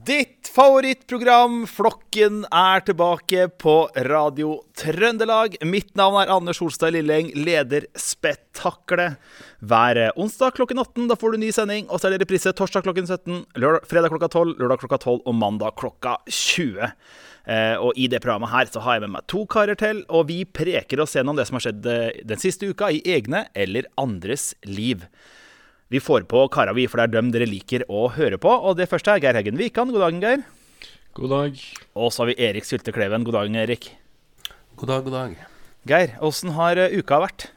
Ditt favorittprogram, Flokken, er tilbake på Radio Trøndelag. Mitt navn er Anders Holstad Lilleng, leder Spetakkelet. Hver onsdag klokken 18 da får du ny sending, og så er det reprise torsdag klokken 17, lørdag, fredag klokka 12, lørdag klokka 12 og mandag klokka 20. Eh, og I det programmet her så har jeg med meg to karer til, og vi preker oss gjennom det som har skjedd eh, den siste uka i egne eller andres liv. Vi får på kara vi, for det er dem dere liker å høre på. Og det første er Geir Heggen Wikan. God dagen, Geir. God dag. Og så har vi Erik Syltekleven. God dagen, Erik. God dag, god dag. Geir, åssen har eh, uka vært?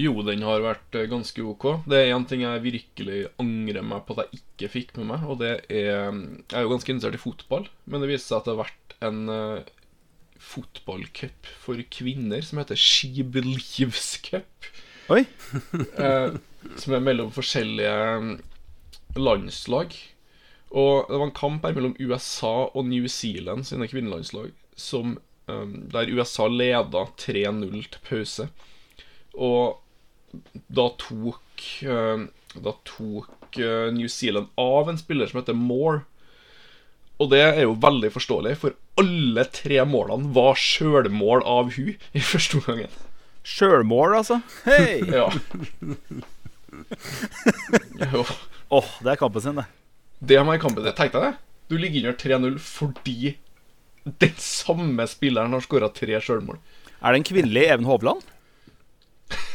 Jo, den har vært eh, ganske ok. Det er én ting jeg virkelig angrer meg på at jeg ikke fikk med meg, og det er Jeg er jo ganske interessert i fotball, men det viser seg at det har vært en uh, fotballcup for kvinner som heter She Believes Cup. Oi. eh, som er mellom forskjellige mm, landslag. Og det var en kamp her mellom USA og New Zealand sine kvinnelandslag, som, um, der USA leda 3-0 til pause. Og da tok, uh, da tok New Zealand av en spiller som heter Moore. Og det er jo veldig forståelig, for alle tre målene var sjølmål av hun i første omgang. Sjølmål, altså? Hei! Ja. Åh, oh, det er kampen sin, det. Det har man i kampen din. Tenk deg det. Du ligger under 3-0 fordi den samme spilleren har skåra tre sjølmål. Er det en kvinnelig Even Hovland?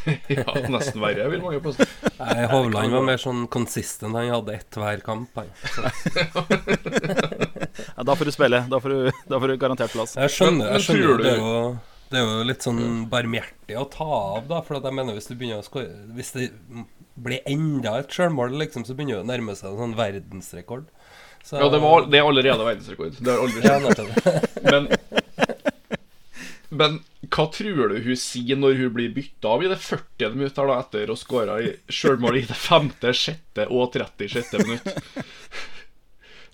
ja, nesten verre, vil mange påstå. Nei, Hovland var mer sånn consistent. Han hadde ett hver kamp. Han. ja, da får du spille. Da får du, da får du garantert plass. Jeg skjønner, jeg skjønner det, er jo, det er jo litt sånn barmhjertig å ta av, da. For jeg mener hvis du begynner å skåre Hvis det blir enda et sjølmål, liksom, så begynner det å nærme seg en sånn verdensrekord. Så, ja, det, var, det, er allerede verdensrekord. Det har aldri skjedd. men, men hva tror du hun sier når hun blir bytta av i det 40. minutt da, etter å skåra sjølmål i det 5., 6. og 36. minutt?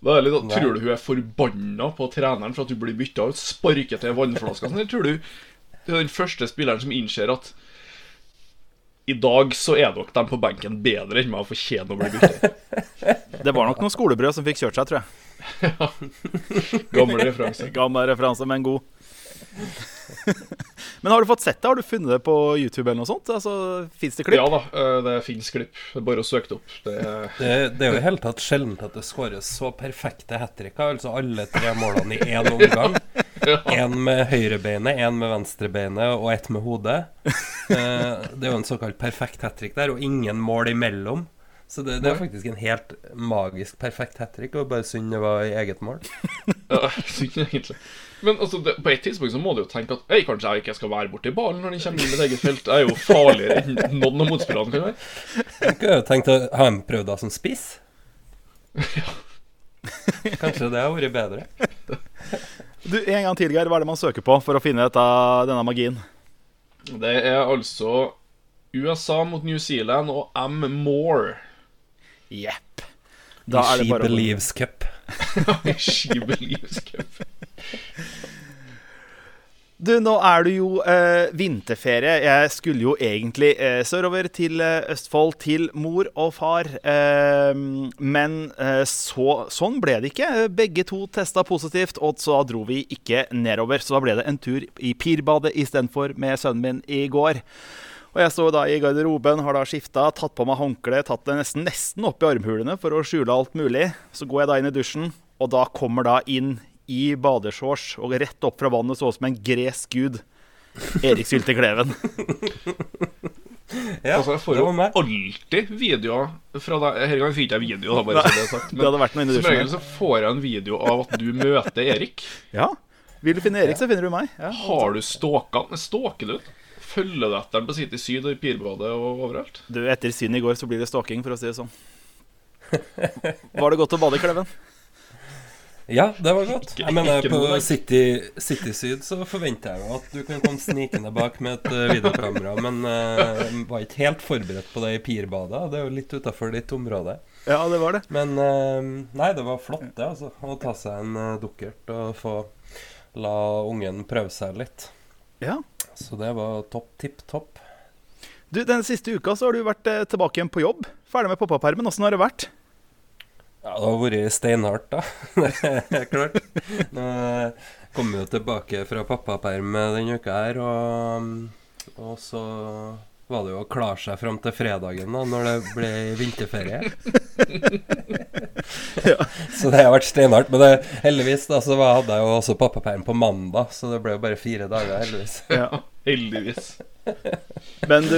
Da er det litt, tror du hun er forbanna på treneren for at hun blir bytta ut? Sparker til vannflaska? Eller tror du hun er den første spilleren som innser at i dag så er nok dem på benken bedre enn meg og fortjener å bli bytta. Det var nok noen skolebrød som fikk kjørt seg, tror jeg. ja. Gammel referanse. Gammel referanse, men god. Men har du fått sett det? Har du funnet det på YouTube eller noe sånt? Altså, Fins det klipp? Ja da, eh, det fins klipp. Det er bare å søke det opp. Det det, det er jo i hele tatt sjelden at det skåres så perfekte hat tricker, Altså alle tre målene i én omgang. Én med høyrebeinet, én med venstrebeinet og ett med hodet. Eh, det er jo en såkalt perfekt hat trick der, og ingen mål imellom. Så det, det, er faktisk en helt magisk perfekt hat trick, og bare synd det var i eget mål. ja, synd egentlig. Men altså, det, på et tidspunkt så må du jo tenke at Hei, kanskje jeg ikke skal være borti ballen når den kommer inn i mitt eget felt. Jeg er jo farligere enn noen av motspillerne kan være. Jeg kunne jo tenkt å ha en prøvd deg som spiss. ja. Kanskje det har vært bedre. Du, En gang til, Geir. Hva er det man søker på for å finne dette, denne magien? Det er altså USA mot New Zealand og M. Moore. Jepp. Da er det bare She Believes Cup. She Believes Cup. Du, nå er det jo eh, vinterferie. Jeg skulle jo egentlig eh, sørover til eh, Østfold, til mor og far. Eh, men eh, så, sånn ble det ikke. Begge to testa positivt, og så dro vi ikke nedover. Så da ble det en tur i Pirbadet istedenfor med sønnen min i går. Og jeg står da i garderoben, har da skifta, tatt på meg håndkle, tatt det nesten, nesten opp i armhulene for å skjule alt mulig. Så går jeg da inn i dusjen, og da kommer da inn i badeshorts og rett opp fra vannet, så ut som en gresk gud. Erik Sylte Kleven. ja, altså, jeg får jo alltid videoer fra deg. Denne gangen fikk jeg video, da, bare så det sagt. Men det hadde vært noe som regel så får jeg en video av at du møter Erik. Ja. Vil du finne Erik, så finner du meg. Ja, Har du stalka han? Stalker du? Følger du etter han på City Syd og i Pirbadet og overalt? Du, Etter synd i går så blir det stalking, for å si det sånn. Var det godt å bade i Kleven? Ja, det var godt. Jeg mener På City, City, Syd så forventer jeg jo at du kan komme snikende bak med et uh, videokamera, men uh, var ikke helt forberedt på det i Pirbadet. Det er jo litt utafor ditt område. Ja, det var det. Men uh, nei, det var flott, det, altså. Å ta seg en uh, dukkert og få la ungen prøve seg litt. Ja. Så det var topp tipp topp. Du, Den siste uka så har du vært tilbake igjen på jobb. Ferdig med pappapermen. Åssen har det vært? Ja, det har vært steinhardt, da. Det er klart. Nå kom vi jo tilbake fra pappaperm denne uka her, og, og så var det jo å klare seg fram til fredagen, da, når det ble vinterferie. Så det har vært steinhardt. Men det, heldigvis da, så hadde jeg jo også pappaperm på mandag, så det ble jo bare fire dager, heldigvis. Ja. Heldigvis. Men du,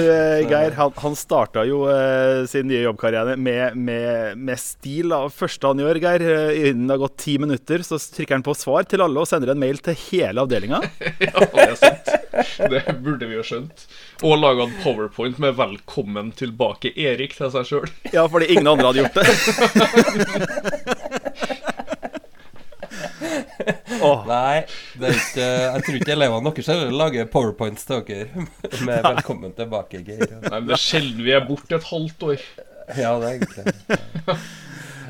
Geir, han, han starta jo eh, sin nye jobbkarriere med, med, med stil. da. Første han gjør, Geir, eh, innen det har gått ti minutter, så trykker han på svar til alle og sender en mail til hele avdelinga. Ja, det er sant. Det burde vi jo skjønt. Og laga en powerpoint med 'Velkommen tilbake, Erik' til seg sjøl. Ja, fordi ingen andre hadde gjort det. Oh. Nei, det er ikke, jeg tror ikke elevene deres heller lager powerpoints til dere med 'velkommen tilbake', Geir. Nei, men Det er sjelden vi er borte et halvt år. Ja, det er egentlig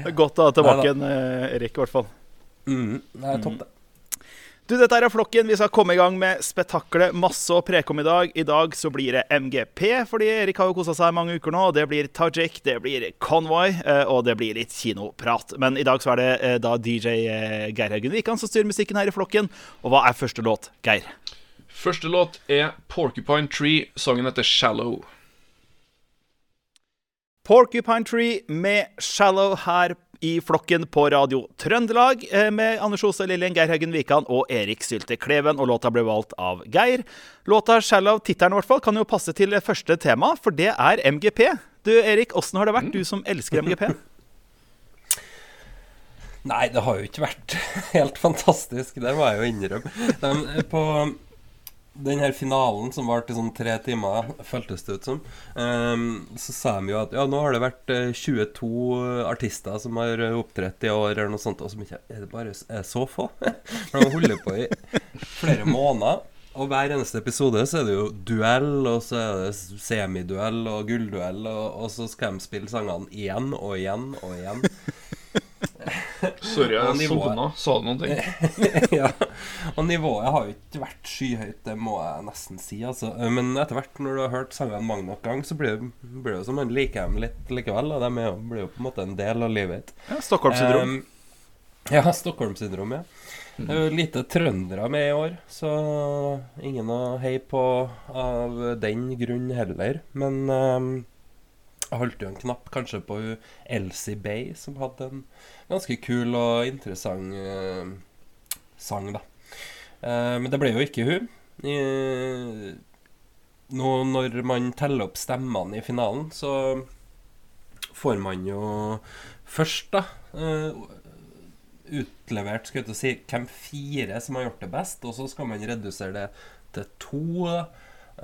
det er godt å ha tilbake en eh, Erik, i hvert fall. mm, er topp, det. Du, dette er Flokken. Vi skal komme i gang med spetakkelet Masse å preke om i dag. I dag så blir det MGP, fordi Erik har jo kosa seg mange uker nå. Det blir Tajik, det blir Convoy, eh, og det blir litt kinoprat. Men i dag så er det eh, da DJ eh, Geir Haugen Wikan som styrer musikken her i Flokken. Og hva er første låt, Geir? Første låt er 'Porcupine Tree'. Sangen heter 'Shallow'. Porcupine Tree med Shallow her i flokken på Radio Trøndelag, eh, med Anders Ose Liljen, Geir Haugen Wikan og Erik Sylte Kleven. Og låta ble valgt av Geir. Låta Shallow, tittelen i hvert fall, kan jo passe til det første tema, for det er MGP. Du Erik, åssen har det vært, du som elsker MGP? Nei, det har jo ikke vært helt fantastisk, det må jeg jo innrømme. De, på den her finalen som varte i sånn tre timer, føltes det ut som, um, så sa de jo at ja, nå har det vært eh, 22 artister som har opptrådt i år, eller noe sånt, og så mye Er det bare er så få? For de holder på i flere måneder. Og hver eneste episode så er det jo duell, og så er det semiduell og gullduell, og, og så skal de spille sangene igjen og igjen og igjen. Sorry, jeg nivået. sovna. Sa du noen ting? ja. Og nivået har jo ikke vært skyhøyt, det må jeg nesten si. Altså. Men etter hvert, når du har hørt sangene mange nok ganger, så blir det, blir det som man liker dem litt likevel. Og de er jo, blir jo på en måte en del av livet ditt. Ja, Stockholm-syndrom. Um, ja, Stockholm-syndrom, ja. Det er jo lite trøndere med i år, så ingen å heie på av den grunn heller. Men um, holdt jo en knapp kanskje på Elsie Bay, som hadde en ganske kul og interessant eh, sang, da. Eh, men det ble jo ikke hun. I, nå når man teller opp stemmene i finalen, så får man jo først, da utlevert skal jeg si, hvem fire som har gjort det best, og så skal man redusere det til to. da.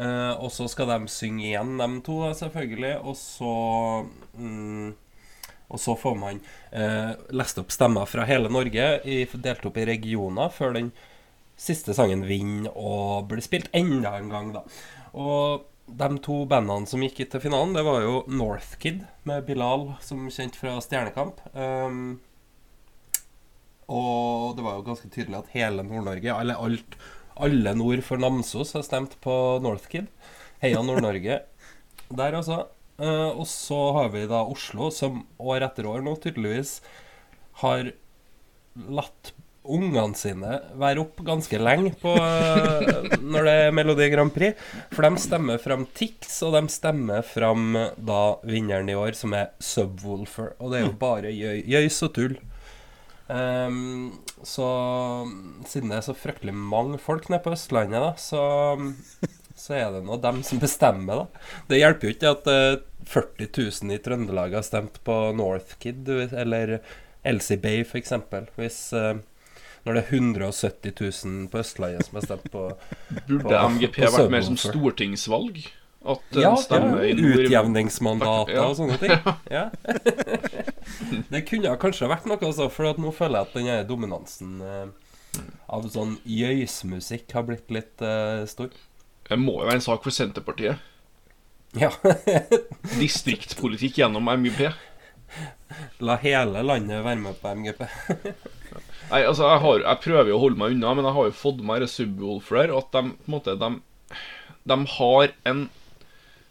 Eh, og så skal de synge igjen, de to, selvfølgelig. Og så um, Og så får man uh, lest opp stemmer fra hele Norge, i, delt opp i regioner, før den siste sangen vinner og blir spilt enda en gang, da. Og de to bandene som gikk til finalen, det var jo Northkid med Bilal, som kjent fra Stjernekamp. Um, og det var jo ganske tydelig at hele Nord-Norge, eller alt, alle nord for Namsos, har stemt på Northkid. Heia Nord-Norge. Der, altså. Eh, og så har vi da Oslo, som år etter år nå tydeligvis har latt ungene sine være opp ganske lenge på, eh, når det er Melodi Grand Prix. For de stemmer fram Tix, og de stemmer fram da vinneren i år, som er Subwoolfer. Og det er jo bare jøys og tull. Ehm, så siden det er så fryktelig mange folk nede på Østlandet, da, så, så er det nå dem som bestemmer, da. Det hjelper jo ikke at uh, 40 000 i Trøndelag har stemt på Northkid eller Elsie Bay, f.eks. Hvis uh, når det er 170 000 på Østlandet som har stemt på Burde På- MGP vært mer som stortingsvalg? At Ja, stemmer ja utjevningsmandater Ja. og sånne ting. Ja. det kunne kanskje vært noe, altså, for nå føler jeg at den dominansen eh, av sånn jøysmusikk har blitt litt eh, stor. Det må jo være en sak for Senterpartiet. Ja. Distriktspolitikk gjennom MGP. La hele landet være med på MGP. Nei, altså, jeg, har, jeg prøver jo å holde meg unna, men jeg har jo fått med Subwoolfer. At de på en måte de, de har en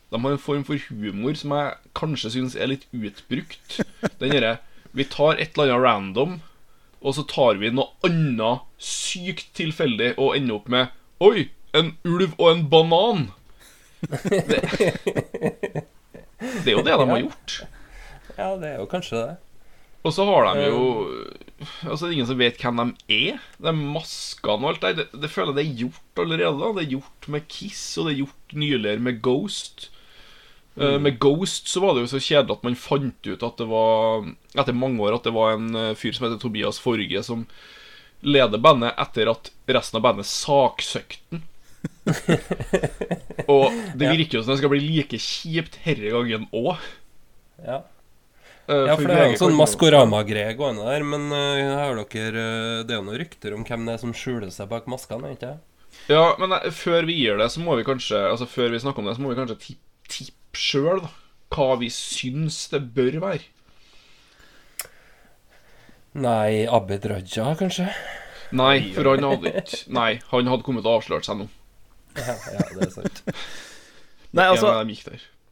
De har en form for humor som jeg kanskje syns er litt utbrukt. Den derre Vi tar et eller annet random, og så tar vi noe annet sykt tilfeldig og ender opp med Oi, en ulv og en banan. Det, det er jo det de har gjort. Ja, det er jo kanskje det. Og så har de jo Altså, det er ingen som vet hvem de er. De maskene og alt der. Det, det føler jeg det er gjort allerede. Det er gjort med Kiss, og det er gjort nyligere med Ghost. Eh, med Ghost så var det jo så kjedelig at man fant ut at det var Etter mange år at det var en eh, fyr som heter Tobias Forge, som leder bandet etter at resten av bandet saksøkte og det virker jo som det skal bli like kjipt herre gangen òg. Ja. Ja, for det er jo sånn Maskorama-greie gående der, men uh, har dere uh, Det er jo noen rykter om hvem det er som skjuler seg bak maskene, ikke Ja, men uh, før vi gir det, så må vi kanskje Altså før vi snakker om det, så må vi kanskje tippe tipp sjøl. Hva vi syns det bør være. Nei, Abid Raja, kanskje? Nei, for han hadde ikke Nei, han hadde kommet og avslørt seg nå. Ja, ja det er sant. Nei, altså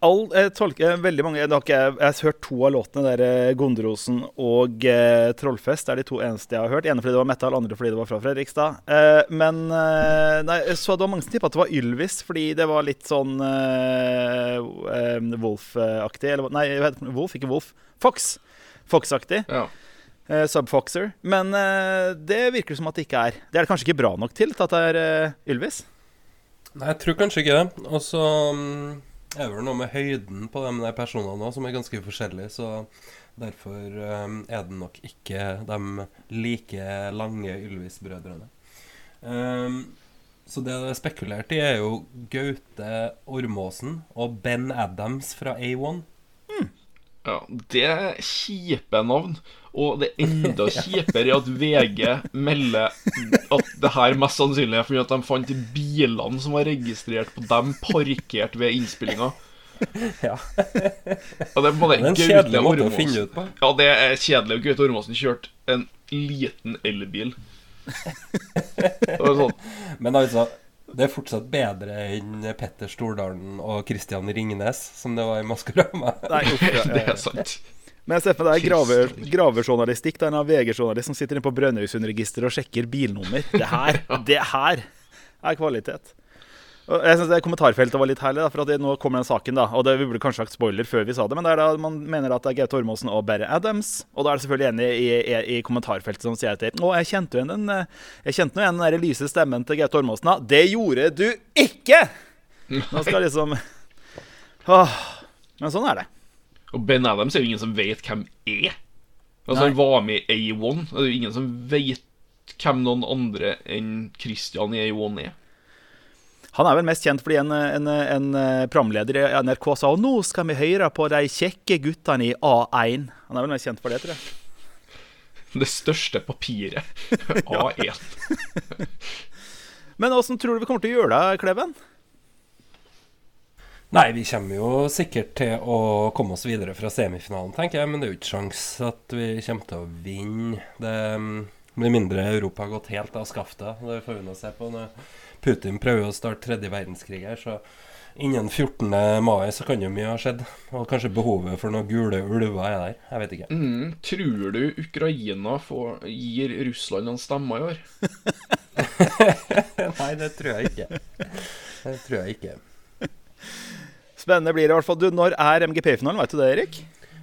All, jeg tolker veldig mange Jeg har ikke jeg har hørt to av låtene, der Gondrosen og eh, Trollfest. Det er de to eneste jeg har hørt. Ene fordi det var metal, andre fordi det var fra Fredrikstad. Eh, men eh, nei, så det var mange som tippa at det var Ylvis, fordi det var litt sånn eh, eh, Wolf-aktig. Eller nei? Wolf, ikke Wolf. Fox. Fox-aktig. Ja. Eh, Subfoxer. Men eh, det virker som at det ikke er. Det er det kanskje ikke bra nok til at det er eh, Ylvis? Nei, jeg tror kanskje ikke det. Og så mm, er vel noe med høyden på de personene òg som er ganske forskjellige. Så derfor um, er det nok ikke de like lange Ylvis-brødrene. Um, så det det er spekulert i, er jo Gaute Ormåsen og Ben Adams fra A1. Ja, Det er kjipe navn. Og det er enda kjipere at VG melder at det her mest sannsynlig er fordi at de fant bilene som var registrert på dem, parkert ved innspillinga. Ja. Og det er Det er en kjedelig måte å finne ut på. Ja, det er kjedelig. Gaute Ormåsen kjørte en liten elbil. Det var sånn Men altså, det er fortsatt bedre enn Petter Stordalen og Christian Ringnes, som det var i Maskorama. Nei, Det er sant. Men jeg ser for meg det er graver, gravejournalistikk. Det er en VG-journalist som sitter inne på Brønnøysundregisteret og sjekker bilnummer. Det her, det her er kvalitet. Og jeg synes det Kommentarfeltet var litt herlig, da, for at det, nå kommer den saken. da Og det, Vi burde kanskje sagt spoiler før vi sa det, men det er da man mener at det er Gaute Ormåsen og Berre Adams. Og da er det selvfølgelig en i, i, i kommentarfeltet som sier etter Å, jeg kjente jo igjen den eh, Jeg kjente jo igjen den der lyse stemmen til Gaute Ormåsen. da Det gjorde du ikke! Nå skal liksom Åh. Men sånn er det. Og Ben Adams er jo ingen som vet hvem er. Altså Nei. Han var med i A1. Det er jo ingen som vet hvem noen andre enn Christian i A1 er. Han er vel mest kjent fordi en, en, en programleder i NRK sa Og nå skal vi høre på de kjekke guttene i A1. Han er vel mest kjent for det, tror jeg. Det største papiret. A1. Men åssen tror du vi kommer til å gjøre det, Kleven? Nei, vi kommer jo sikkert til å komme oss videre fra semifinalen, tenker jeg. Men det er jo ikke sjans at vi kommer til å vinne. Det blir mindre Europa har gått helt av skaftet. Det får vi nå se på. Når Putin prøver å starte tredje verdenskrig her, så innen 14. mai så kan jo mye ha skjedd. Og kanskje behovet for noen gule ulver er der. Jeg vet ikke. Mm, tror du Ukraina får, gir Russland noen stemmer i år? Nei, det tror jeg ikke. Det tror jeg ikke. Spennende blir det i hvert fall. Du, Når er MGP-finalen? Vet du det, Erik?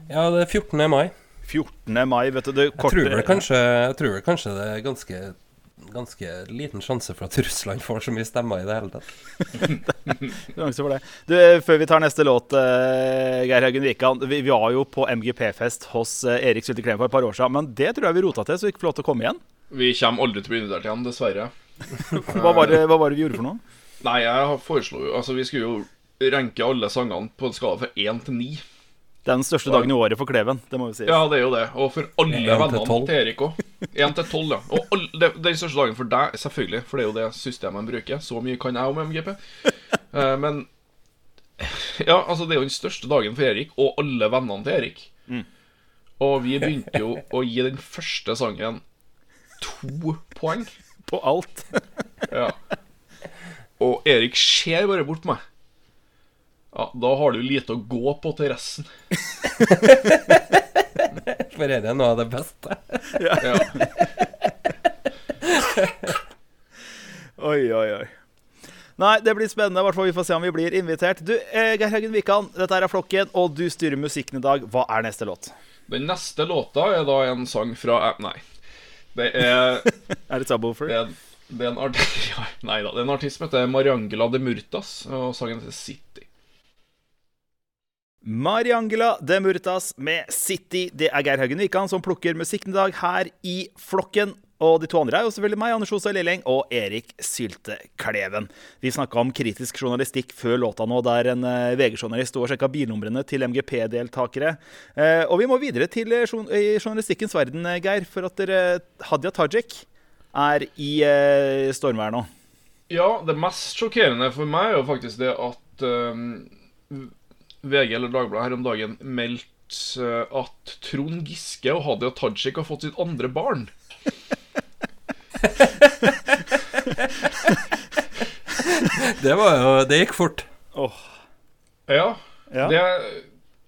Ja, det er 14. mai. 14. mai, vet du. Det Jeg tror vel kanskje, jeg tror vel kanskje det er ganske Ganske liten sjanse for at Russland får så mye stemmer i det hele tatt. Sjanse for det. Du, Før vi tar neste låt, eh, Geir Haugen Wikan. Vi, vi var jo på MGP-fest hos eh, Erik Sylte Klem for et par år siden. Men det tror jeg vi rota til, så vi ikke får lov til å komme igjen. Vi kommer aldri til å bli invitert igjen, dessverre. Hva var det, hva var det vi gjorde for noe? Nei, jeg foreslo jo Altså, vi skulle jo ranke alle sangene på en skala fra én til ni. Det er den største dagen i året for Kleven. Det må vi si. Ja, det er jo det. Og for alle vennene til Erik òg. Én til tolv, ja. Og alle, det, det er den største dagen for deg, selvfølgelig, for det er jo det systemet de bruker. Så mye kan jeg om MGP. Eh, men Ja, altså, det er jo den største dagen for Erik, og alle vennene til Erik. Og vi begynte jo å gi den første sangen to poeng. På alt. Ja. Og Erik ser bare bort på meg. Ja, da har du lite å gå på til resten. For dette er noe av det beste. Ja. Oi, oi, oi. Nei, det blir spennende. I hvert fall Vi får se om vi blir invitert. Du, eh, Geir Haugen Wikan, dette er Flokken, og du styrer musikken i dag. Hva er neste låt? Den neste låta er da en sang fra eh, Nei. Det er Er det Subwoofer? Det er, det er en artist, Ja, nei da. Det er en artist som heter Mariangela de Murtas, og sangen heter City. Mariangela de Murtas med City. Det er Geir Haugen Wikan som plukker musikken i dag her i Flokken. Og de to andre er jo selvfølgelig meg, Anders Osa Lilleng, og Erik Sylte Kleven. Vi snakka om kritisk journalistikk før låta nå, der en uh, VG-journalist og sjekka bilnumrene til MGP-deltakere. Uh, og vi må videre til uh, journalistikkens verden, Geir, for at dere, Hadia Tajik er i stormvær nå. Ja, det mest sjokkerende for meg er jo faktisk det at VG eller Dagbladet her om dagen meldt at Trond Giske og Hadia Tajik har fått sitt andre barn. det var jo Det gikk fort. Oh. Ja. ja. Det,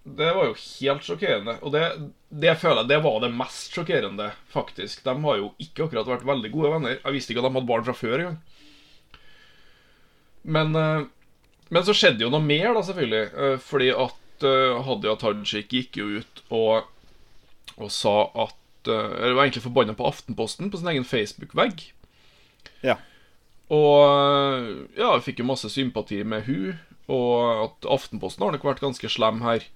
det, var jo helt sjokkerende. Og det, det føler jeg det var det mest sjokkerende, faktisk. De har jo ikke akkurat vært veldig gode venner. Jeg visste ikke at de hadde barn fra før engang. Men, eh, men så skjedde jo noe mer, da, selvfølgelig. Eh, fordi at eh, Hadia Tajik gikk jo ut og, og sa at Eller var egentlig forbanna på Aftenposten på sin egen Facebook-vegg. Ja. Og ja, jeg fikk jo masse sympati med hun Og at Aftenposten har nok vært ganske slem her.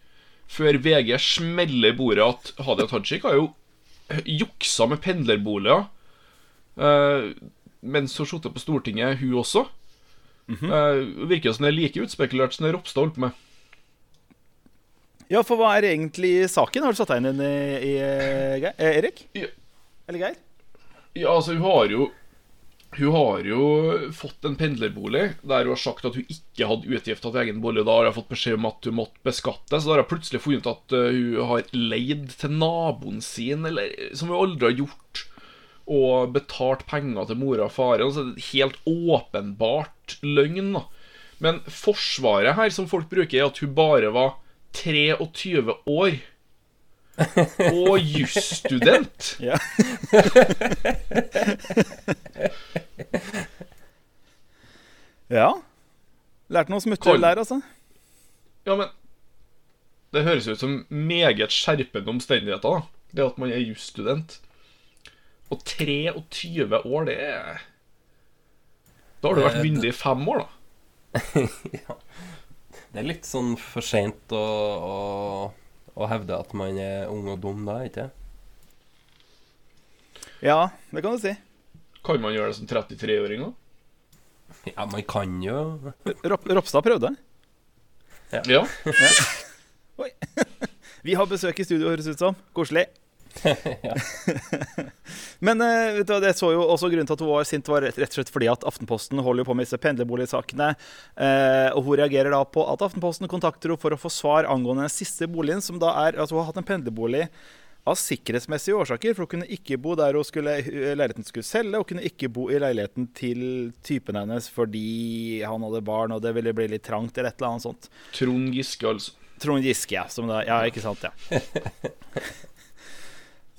Før VG smeller i bordet at Hadia Tajik har jo juksa med pendlerboliger. Eh, mens hun satt på Stortinget, hun også. Mm -hmm. eh, virker som det er like utspekulert som det Ropstad holdt på med. Ja, for hva er egentlig saken? Har du satt deg inn i, i, i Erik? Ja. Eller Geir? Ja, altså, hun har jo hun har jo fått en pendlerbolig der hun har sagt at hun ikke hadde utgifter til egen bolig. Da har hun fått beskjed om at hun måtte beskattes. Så da har hun plutselig funnet ut at hun har leid til naboen sin, eller, som hun aldri har gjort, og betalt penger til mora og faren. Så det er helt åpenbart løgn. da Men forsvaret her som folk bruker, er at hun bare var 23 år. Og jusstudent. Ja. ja. Lærte noe smutthull der, altså. Ja, men Det høres ut som meget skjerpende omstendigheter, da. Det at man er jusstudent. Og 23 år, det er Da har du vært myndig i fem år, da. ja. Det er litt sånn for seint å, å, å, hevde at man er ung og dum da, ikke Ja, det kan du si. Kan man gjøre det som 33-åring òg? Ja, man kan jo Rop Ropstad prøvde. Ja. ja. ja. Oi. Vi har besøk i studio, høres ut som. Koselig. Men uh, vet du, det så jo også grunnen til at hun var sint, var rett, og slett fordi at Aftenposten holder på med disse pendlerboligsakene. Uh, og hun reagerer da på at Aftenposten kontakter henne for å få svar angående den siste boligen, som da er altså Hun har hatt en pendlerbolig av sikkerhetsmessige årsaker, for hun kunne ikke bo der hun skulle, leiligheten skulle selge. Hun kunne ikke bo i leiligheten til typen hennes fordi han hadde barn og det ville bli litt trangt. eller et eller annet sånt. Trond Giske, altså. Trond Giske, ja. Som da, ja, ikke sant, ja.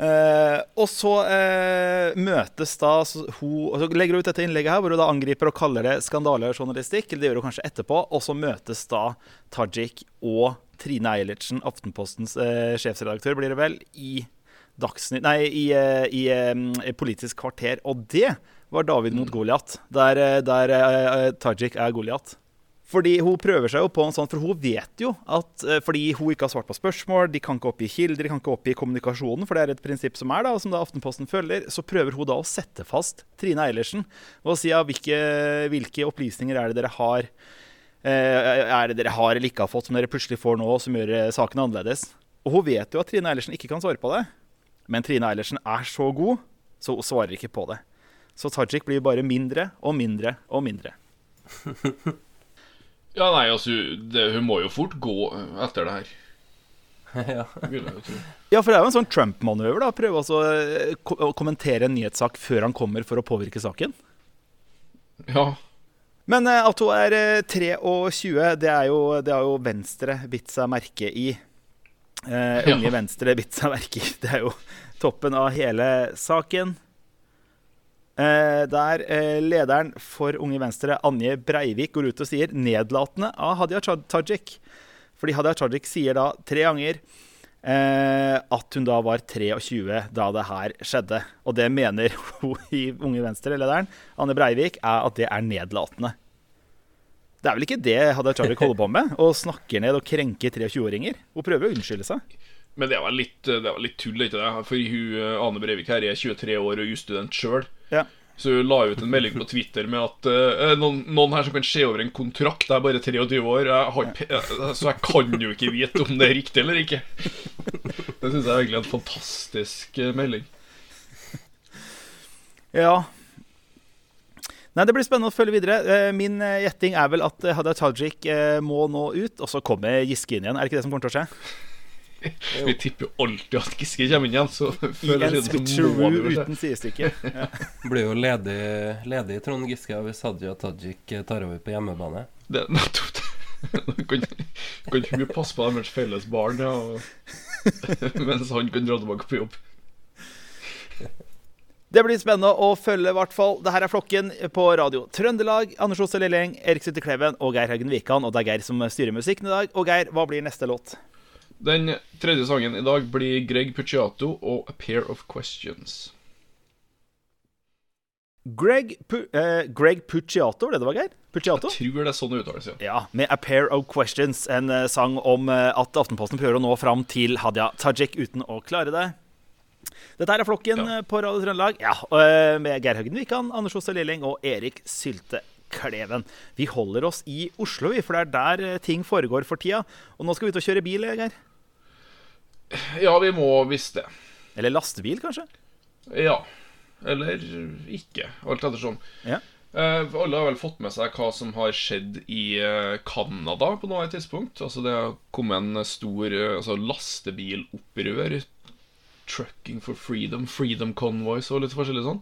Uh, og så uh, møtes da hun og Så legger hun ut dette innlegget her hvor hun da angriper og kaller det skandalejournalistikk. Det gjør hun kanskje etterpå. Og så møtes da Tajik og Trine Eilertsen, Aftenpostens uh, sjefsredaktør, blir det vel, i Dagsnytt Nei, i, i, i Politisk kvarter. Og det var David mot Goliat, der, der Tajik er Goliat. Fordi hun prøver seg jo på en sånn, for hun vet jo at fordi hun ikke har svart på spørsmål, de kan ikke oppgi kilder, de kan ikke oppgi kommunikasjonen, for det er et prinsipp som er da, som da Aftenposten følger, så prøver hun da å sette fast Trine Eilertsen og si ja, hvilke, hvilke opplysninger er det dere har er det dere har eller ikke har fått, som dere plutselig får nå, som gjør saken annerledes. Og hun vet jo at Trine Eilertsen ikke kan svare på det, men Trine Eilertsen er så god, så hun svarer ikke på det. Så Tajik blir bare mindre og mindre og mindre. Ja, nei, altså det, Hun må jo fort gå etter det her. ja. Vil jeg jo tro. Ja, for det er jo en sånn Trump-manøver. da Prøve altså å kommentere en nyhetssak før han kommer for å påvirke saken. Ja. Men uh, at hun er uh, 23, det, er jo, det har jo Venstre bitt seg merke i. Eh, Ja. Unge Venstre bitt seg merke i. Det er jo toppen av hele saken. Eh, der eh, lederen for Unge Venstre, Anje Breivik, går ut og sier nedlatende av Hadia Taj- Tajik. Fordi Hadia Tajik sier da tre ganger eh, at hun da var 23 da det her skjedde. Og det mener hun i Unge Venstre-lederen, Anje Breivik, er at det er nedlatende. Det er vel ikke det Hadia Tajik holder på med? Å snakke ned og krenke 23-åringer? Hun prøver å unnskylde seg. Men det var litt, det var litt tull, ikke det? For hun, eh, Ane Breivik her er 23 år og jusstudent sjøl. Ja. Så hun la ut en melding på Twitter med at uh, noen, noen her som kan se over en kontrakt, jeg er bare 23 år, jeg så jeg kan jo ikke vite om det er riktig eller ikke. Det syns jeg er egentlig er en fantastisk melding. Ja. Nei, Det blir spennende å følge videre. Min gjetting er vel at Hadia Tajik må nå ut, og så kommer Giske inn igjen. Er det ikke det som kommer til å skje? Vi tipper jo alltid at Giske kommer inn igjen, så føler før eller en siden uten sidestykke. Ja. Blir jo ledig, ledig Trond Giske hvis Hadia Tajik tar over på hjemmebane. Det er nettopp det. Kan, kan ikke mye passe på deres felles barn, ja, og, mens han kan dra tilbake på jobb. Det blir spennende å følge, i hvert fall. Det her er Flokken på radio Trøndelag. Anders Ose Lilleng, Erik Sitte Kleven og Geir Haugen Wikan. Og det er Geir som styrer musikken i dag. Og Geir, hva blir neste låt? Den tredje sangen i dag blir Greg Pucciato og A Pair of Questions. Greg, Pu eh, Greg Pucciato, var det det var, Geir? Pucciato? Jeg tror det er sånn det uttales, ja. Ja, med A Pair of Questions. En eh, sang om eh, at Aftenposten prøver å nå fram til Hadia Tajik uten å klare det. Dette er Flokken Ja. eh, på Radio Trøndelag. Ja, eh, med Geir Høgden Wikan, Anders Oste Lilling og Erik Sylte Kleven. Vi holder oss i Oslo, vi, for det er der eh, ting foregår for tida. Og nå skal vi ut og kjøre bil, Geir. Ja, vi må visst det. Eller lastebil, kanskje? Ja. Eller ikke, alt ettersom. Ja. Eh, alle har vel fått med seg hva som har skjedd i eh, Canada på noe tidspunkt. Altså Det har kommet en stor eh, altså lastebilopprør. Trucking for freedom, freedom convoys og litt forskjellig sånn.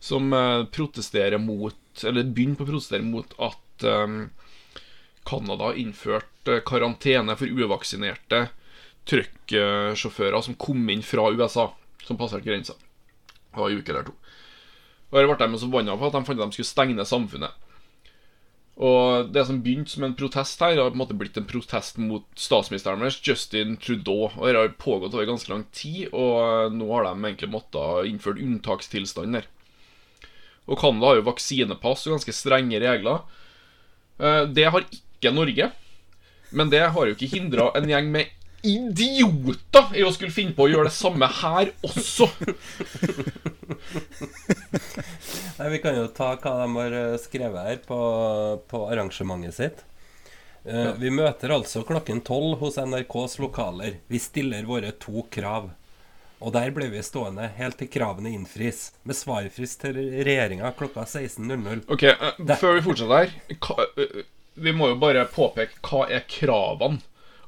Som eh, protesterer mot Eller begynner på å protestere mot at eh, Canada har innført eh, karantene for uvaksinerte trucksjåfører som kom inn fra USA, som passerte grensa. Det var en uke eller to. Og her ble de så forbanna på at de fant at de skulle stenge samfunnet. Og det som begynte som en protest her, har på en måte blitt en protest mot statsministeren deres, Justin Trudeau. Og det har pågått over ganske lang tid, og nå har de egentlig måttet innføre unntakstilstand der. Og Canada har jo vaksinepass og ganske strenge regler. Eh, Det har ikke Norge. Men det har jo ikke hindra en gjeng med idioter i å skulle finne på å gjøre det samme her også. Nei, Vi kan jo ta hva de har eh, skrevet her på, på arrangementet sitt. Uh, Vi møter altså klokken tolv hos NRKs lokaler. Vi stiller våre to krav. Og der ble vi stående helt til kravene innfris, med svarfrist til regjeringa klokka 16.00. Ok, uh, Før vi fortsetter her hva, uh, Vi må jo bare påpeke hva er kravene.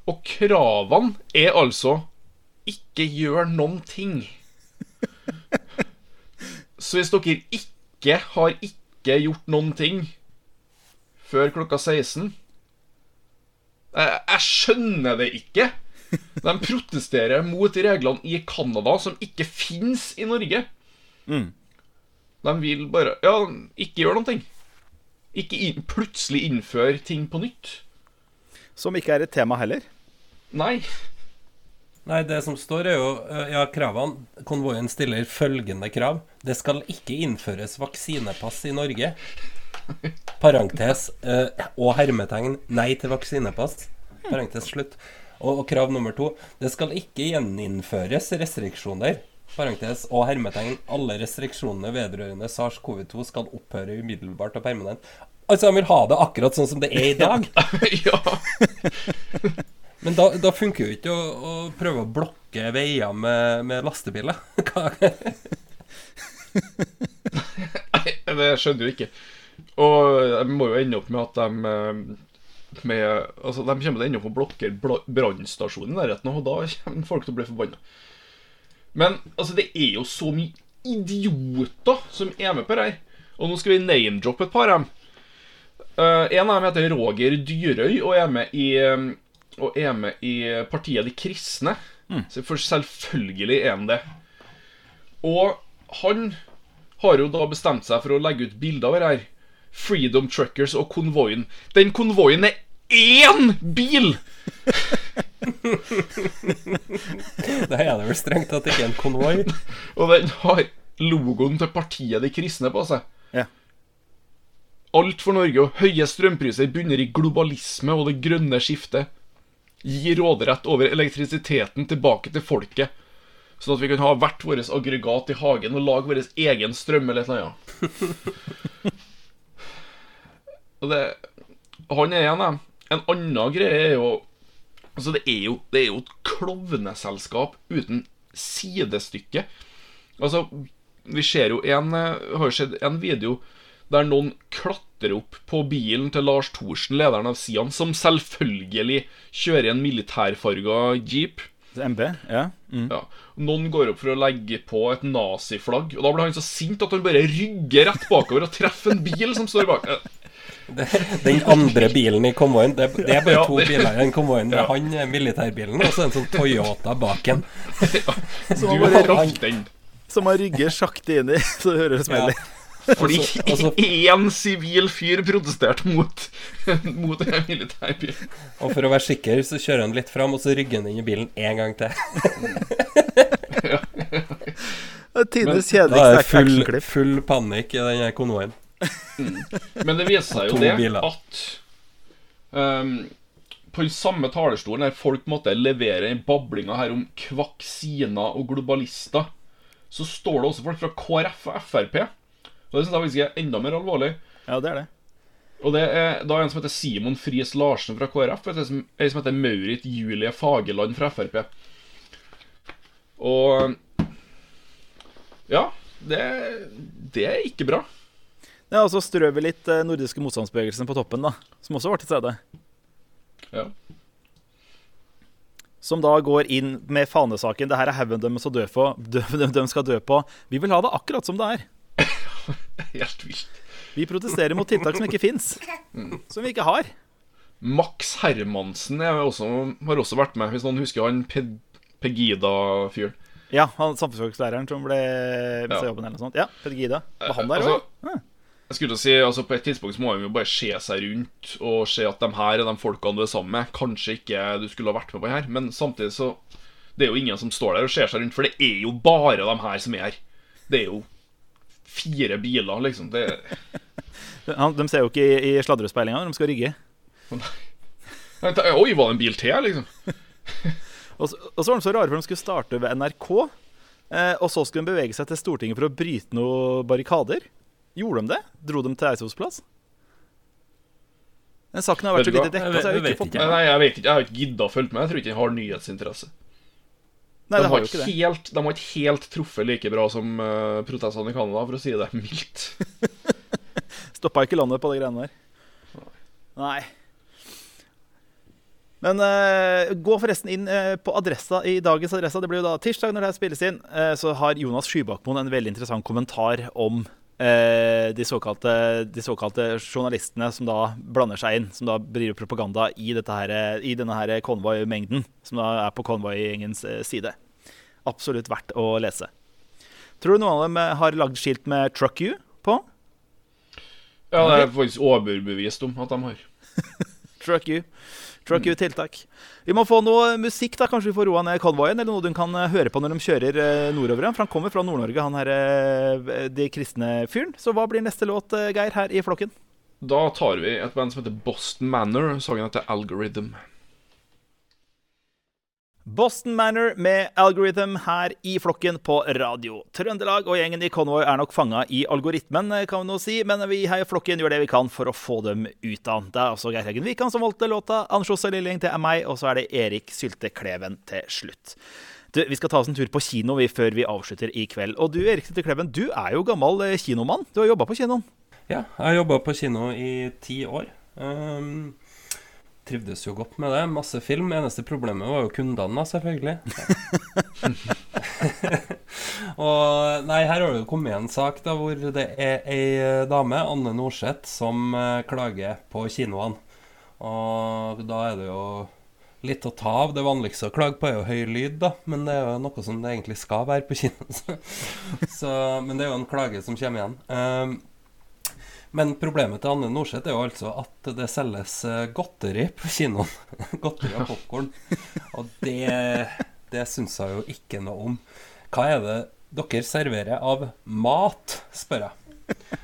Og kravene er altså ikke gjør noen ting. Så hvis dere ikke har ikke gjort noen ting før klokka 16 Jeg, jeg skjønner det ikke. De protesterer mot reglene i Canada som ikke fins i Norge. Mm. De vil bare Ja, ikke gjøre noen ting. Ikke in plutselig innføre ting på nytt. Som ikke er et tema heller. Nei. Nei, det som står er jo eh, Ja, kravene. Konvoien stiller følgende krav. Det skal ikke innføres vaksinepass i Norge. Parentes eh, og hermetegn nei til vaksinepass. Parentes slutt. Og, og krav nummer to. Det skal ikke gjeninnføres restriksjoner. Parentes og hermetegn. Alle restriksjonene vedrørende SARS-CoV-2 skal opphøre umiddelbart og permanent. Altså, han vil ha det akkurat sånn som det er i dag. ja. Men da, da funker jo ikke å, å prøve å blokke veier med, med lastebiler. Nei, det skjønner du ikke. Og de må jo ende opp med at de eh, med, altså, De kommer til å ende opp med å blokkere brannstasjonen i nærheten, og da kommer folk til å bli forbanna. Men altså, det er jo så mye idioter som er med på det her. Og nå skal vi name-droppe et par av dem. Eh, en av dem heter Roger Dyrøy og er med i, og er med i partiet De kristne. Så For selvfølgelig er han det. Og han har jo da bestemt seg for å legge ut bilder av det her. Freedom Truckers og konvoien. Den konvoien er én bil! Det er det vel strengt tatt ikke en konvoi. Og den har logoen til partiet De kristne på seg. Ja. Alt for Norge og høye strømpriser bunner i globalisme og det grønne skiftet. Gi råderett over elektrisiteten tilbake til folket. Sånn at vi kan ha hvert vårt aggregat i hagen og lage vår egen strøm eller et eller annet. Og det Han er igjen, da. En annen greie er jo Altså, det er jo, det er jo et klovneselskap uten sidestykke. Altså, vi ser jo en eh, Har jo sett en video der noen klatrer opp på bilen til Lars Thorsen, lederen av Sian, som selvfølgelig kjører en militærfarga jeep. MB, ja. Mm. Ja. Noen går opp for å legge på et naziflagg, og da blir han så sint at han bare rygger rett bakover og treffer en bil som står bak. Den andre bilen i konvoien Det, det er bare Ja, to det- biler i den konvoien. Ja. Han militærbilen, og så en sånn Toyota bak en. Du har bare den. Som han rygger sakte inn i, så det høres Ja. Fordi Altså- altså- én sivil fyr protesterte mot, mot en militærbil. Og for å være sikker, så kjører han litt fram, og så rygger han inn i bilen en gang til. Tidenes Da er kjedeligste det full, full panikk i den konvoien. Men det viser seg jo det biler. at um, på den samme talerstolen der folk måtte levere den bablinga her om kvaksiner og globalister, så står det også folk fra KrF og Frp. Og det syns jeg faktisk er enda mer alvorlig. Ja, det er det. Og det er da en som heter Simon Friis Larsen fra KrF, og en som som heter Maurit Julie Fageland fra Frp. Og Ja, det, det er ikke bra. Ja, Og så strør vi litt eh, nordiske motstandsbevegelsen på toppen, da. Som også var til stede. Ja. Som da går inn med fanesaken 'Det her er haugen de, skal dø på- dø- de, de skal dø på'. Vi vil ha det akkurat som det er. Helt vilt. Vi protesterer mot tiltak som ikke fins. Som vi ikke har. Max Hermansen er også, har også vært med, hvis noen husker han Pe Pegida-fyren. Ja, han samfunnsfaglæreren som ble mista Ja. jobben eller noe sånt. Ja, Pegida. Var han der Altså, òg? Jeg skulle si, altså På et tidspunkt så må man jo bare se seg rundt og se at de her er de folkene du er sammen med. Kanskje ikke du skulle ha vært med på her, men samtidig så Det er jo ingen som står der og ser seg rundt, for det er jo bare de her som er her. Det er jo fire biler, liksom. Det De ser jo ikke i, i sladrespeilinga når de skal rygge. Oi, var det en bil til, liksom? Og så, og så var de så rare for de skulle starte ved NRK. Eh, og så skulle de bevege seg til Stortinget for å bryte noen barrikader. Gjorde de det? Dro de til Eidsvolls plass? Den saken har vært så lite dekka, så jeg har ikke fått med Nei, jeg vet ikke, jeg har ikke gidda å følge med. Jeg tror ikke den har nyhetsinteresse. Nei, de, har ikke helt, det. de har ikke helt truffet like bra som uh, protestene i Canada, for å si det mildt. Stoppa ikke landet på de greiene der. Nei. Men uh, gå forresten inn uh, på adressa i dagens adressa. Det blir jo da tirsdag når det her spilles inn. så har Jonas Skybakmoen en veldig interessant kommentar om de, såkalte, de såkalte journalistene som da blander seg inn. Som da driver propaganda i, dette her, eh, i denne her konvoimengden, Som da er på konvoi-gjengens eh, side. Absolutt verdt å lese. Tror du noen av dem eh, har lagd skilt med 'Truck You' på? Ja, det er jeg faktisk overbevist om at de har. Truck you. Truck you tiltak. Vi må få noe musikk, da. Kanskje vi får roa ned konvoien, eller noe du kan eh, høre på når de kjører eh, nordover. For han kommer fra Nord-Norge, han her eh, de kristne fyren. Så hva blir neste låt, Geir, her i flokken? Da tar vi et band som heter Boston Manor. Sangen heter Algorithm. Boston Manor med Algorithm her i flokken på Radio Trøndelag. Og gjengen i Convoy er nok fanga i algoritmen, kan vi nå si, men vi her i flokken gjør det vi kan for å få dem ut av. Det er altså Geir Heggen Wikan som valgte låta. Ann-Sjåse Lilling til meg, og så er det Erik Sylte Kleven til slutt. Du, Vi skal ta oss en tur på kino vi, før vi avslutter i kveld. Og du Erik Sylte Kleven, du er jo gammel eh, kinomann. Du har jobba på kinoen. Ja, jeg har jobba på kino i ti år. Um, trivdes jo godt med det. Masse film. Eneste problemet var jo kundene, da, selvfølgelig. og nei, her har det jo kommet en sak da hvor det er ei dame, Anne Norseth, som eh, klager på kinoene. Og da er det jo litt å ta av. Det vanligste å klage på er jo høy lyd, da. Men det er jo noe som det egentlig skal være på kino. Så, men det er jo en klage som kommer igjen. Um, men problemet til Anne Norseth er jo altså at det selges eh, godteri på kinoen. godteri og popkorn. Og det, det syns jeg jo ikke noe om. Hva er det dere serverer av mat, spør jeg.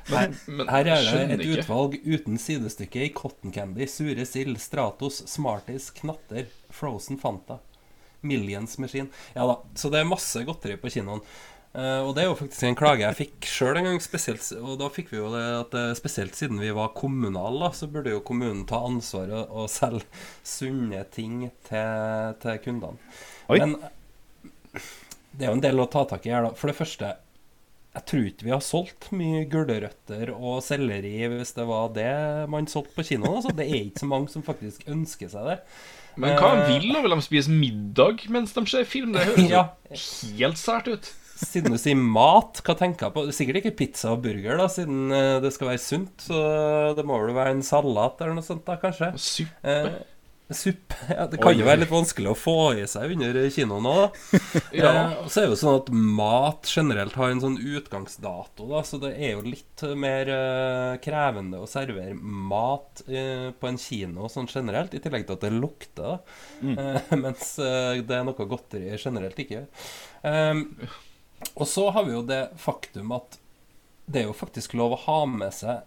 Her, Men her er det et utvalg uten sidestykke i cotton candy, sure sild, Stratos, Smarties, Knatter, Frozen Fanta, Millions Machine. Ja da, så det er masse godteri på kinoen. Eh, og det er jo faktisk en klage jeg fikk sjøl en gang, spesielt, og da fikk vi jo det at eh, spesielt siden vi var kommunale, så burde jo kommunen ta ansvar og, og selge sunne ting til, til kundene. Oi. Men det er jo en del å ta tak i her, da. For det første, jeg tror ikke vi har solgt mye gulrøtter og selleri hvis det var det man solgte på kinoen. Altså. Det er ikke så mange som faktisk ønsker seg det. Men hva vil da? Vil de spise middag mens de ser film? Det høres Ja. jo helt sært ut. Siden du sier mat, hva tenker jeg på? Sikkert ikke pizza og burger, da, siden eh, det skal være sunt. Så det må vel være en salat eller noe sånt, da, kanskje. Suppe. Eh, Suppe ja, Det kan jo være litt vanskelig å få i seg under kinoen òg. Ja. Eh, så er det jo sånn at mat generelt har en sånn utgangsdato, da, så det er jo litt mer eh, krevende å servere mat eh, på en kino sånn generelt, i tillegg til at det lukter, da. Eh, mens eh, det er noe godteri generelt ikke. Um, og så har vi jo det faktum at det er jo faktisk lov å ha med seg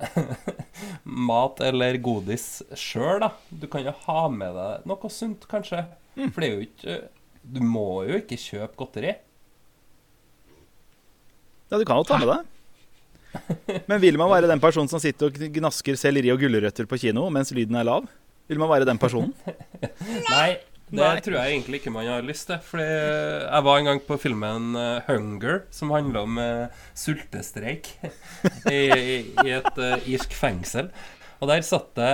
mat eller godis sjøl, da. Du kan jo ha med deg noe sunt, kanskje. For det er jo ikke Du må jo ikke kjøpe godteri. Ja, du kan jo ta med deg. Men vil man være den personen som sitter og gnasker selleri og gulrøtter på kino mens lyden er lav? Vil man være den personen? Nei, det Nei. tror jeg egentlig ikke man har lyst til. Fordi jeg var en gang på filmen eh, 'Hunger', som handla om eh, sultestreik i, i, i et eh, irsk fengsel. Og der satt det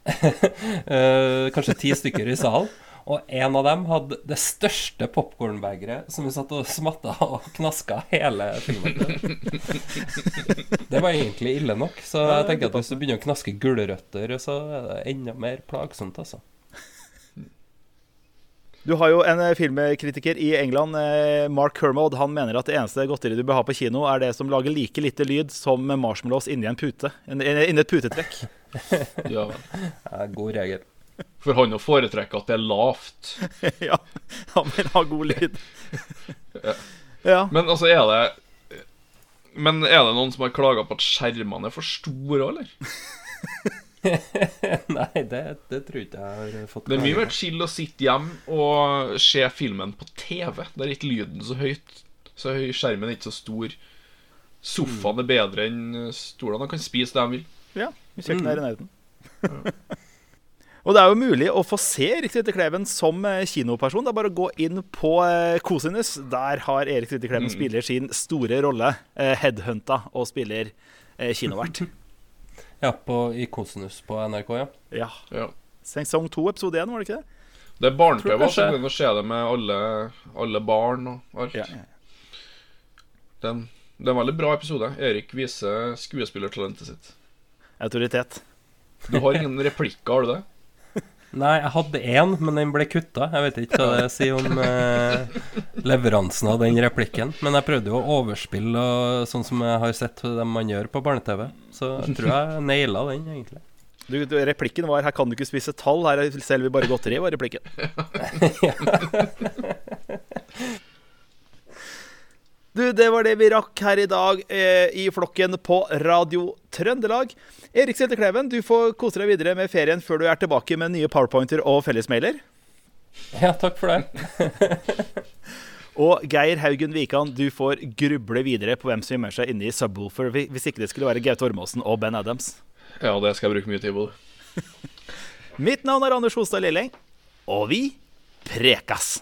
kanskje ti stykker i salen. Og en av dem hadde det største popkornbegeret som vi satt og smatta og knaska hele filmen. Det var egentlig ille nok. Så jeg tenker at hvis du begynner å knaske gulrøtter, så er det enda mer plagsomt, altså. Du har jo en eh, filmkritiker i England, eh, Mark Kermode. Han mener at det eneste godteriet du bør ha på kino, er det som lager like lite lyd som marshmallows inni en pute. Inni et putetrekk. Ja. Ja, god regel. For han å foretrekke at det er lavt. ja, han vil ha god lyd. Ja. Men altså, er det Men er det noen som har klaga på at skjermene er for store, eller? Nei, det, det tror ikke jeg har fått Det er mye mer chill å sitte hjem og se filmen på TV. Der er ikke lyden så høyt. Så høy skjermen er ikke så stor. Sofaen er bedre enn stolene. De kan spise det de vil. ja kjøkkenet er i nærheten. Og det er jo mulig å få se Erik Tritte Kleven som eh, kinoperson. Det er bare å gå inn på eh, Kosinus. Der har Erik Tritte Kleven spiller sin store rolle, eh, headhunta, og spiller kinovert. Ja, på, i Kosinus på NRK, ja. Ja. Ja. Sesong to, episode én, var det ikke det? Det er barne-TV, så kan du se det med alle, alle barn og alt. Ja, ja. Det, er en, det er en veldig bra episode. Erik viser skuespillertalentet sitt. Autoritet. Du har ingen replikker, har du det? Nei, jeg hadde én, men den ble kutta. Jeg vet ikke hva det sier om eh, leveransen av den replikken. Men jeg prøvde jo å overspille, og, sånn som jeg har sett det man gjør på barne-TV. Så jeg tror jeg naila den, egentlig. Du, du, replikken var 'her kan du ikke spise tall', her selger vi bare godteri', var replikken. Du, det var det vi rakk her i dag eh, i flokken på Radio Trøndelag. Erik Selte Kleven, du får kose deg videre med ferien før du er tilbake med nye powerpointer og fellesmailer. Ja, takk for det. Og Geir Haugen Wikan, du får gruble videre på hvem som gjemmer seg inne i Subwoolfer, hvis ikke det skulle være Gaute Ormåsen og Ben Adams. Ja, det skal jeg bruke mye tid på. Mitt navn er Anders Hostad Lilleng, og vi prekas!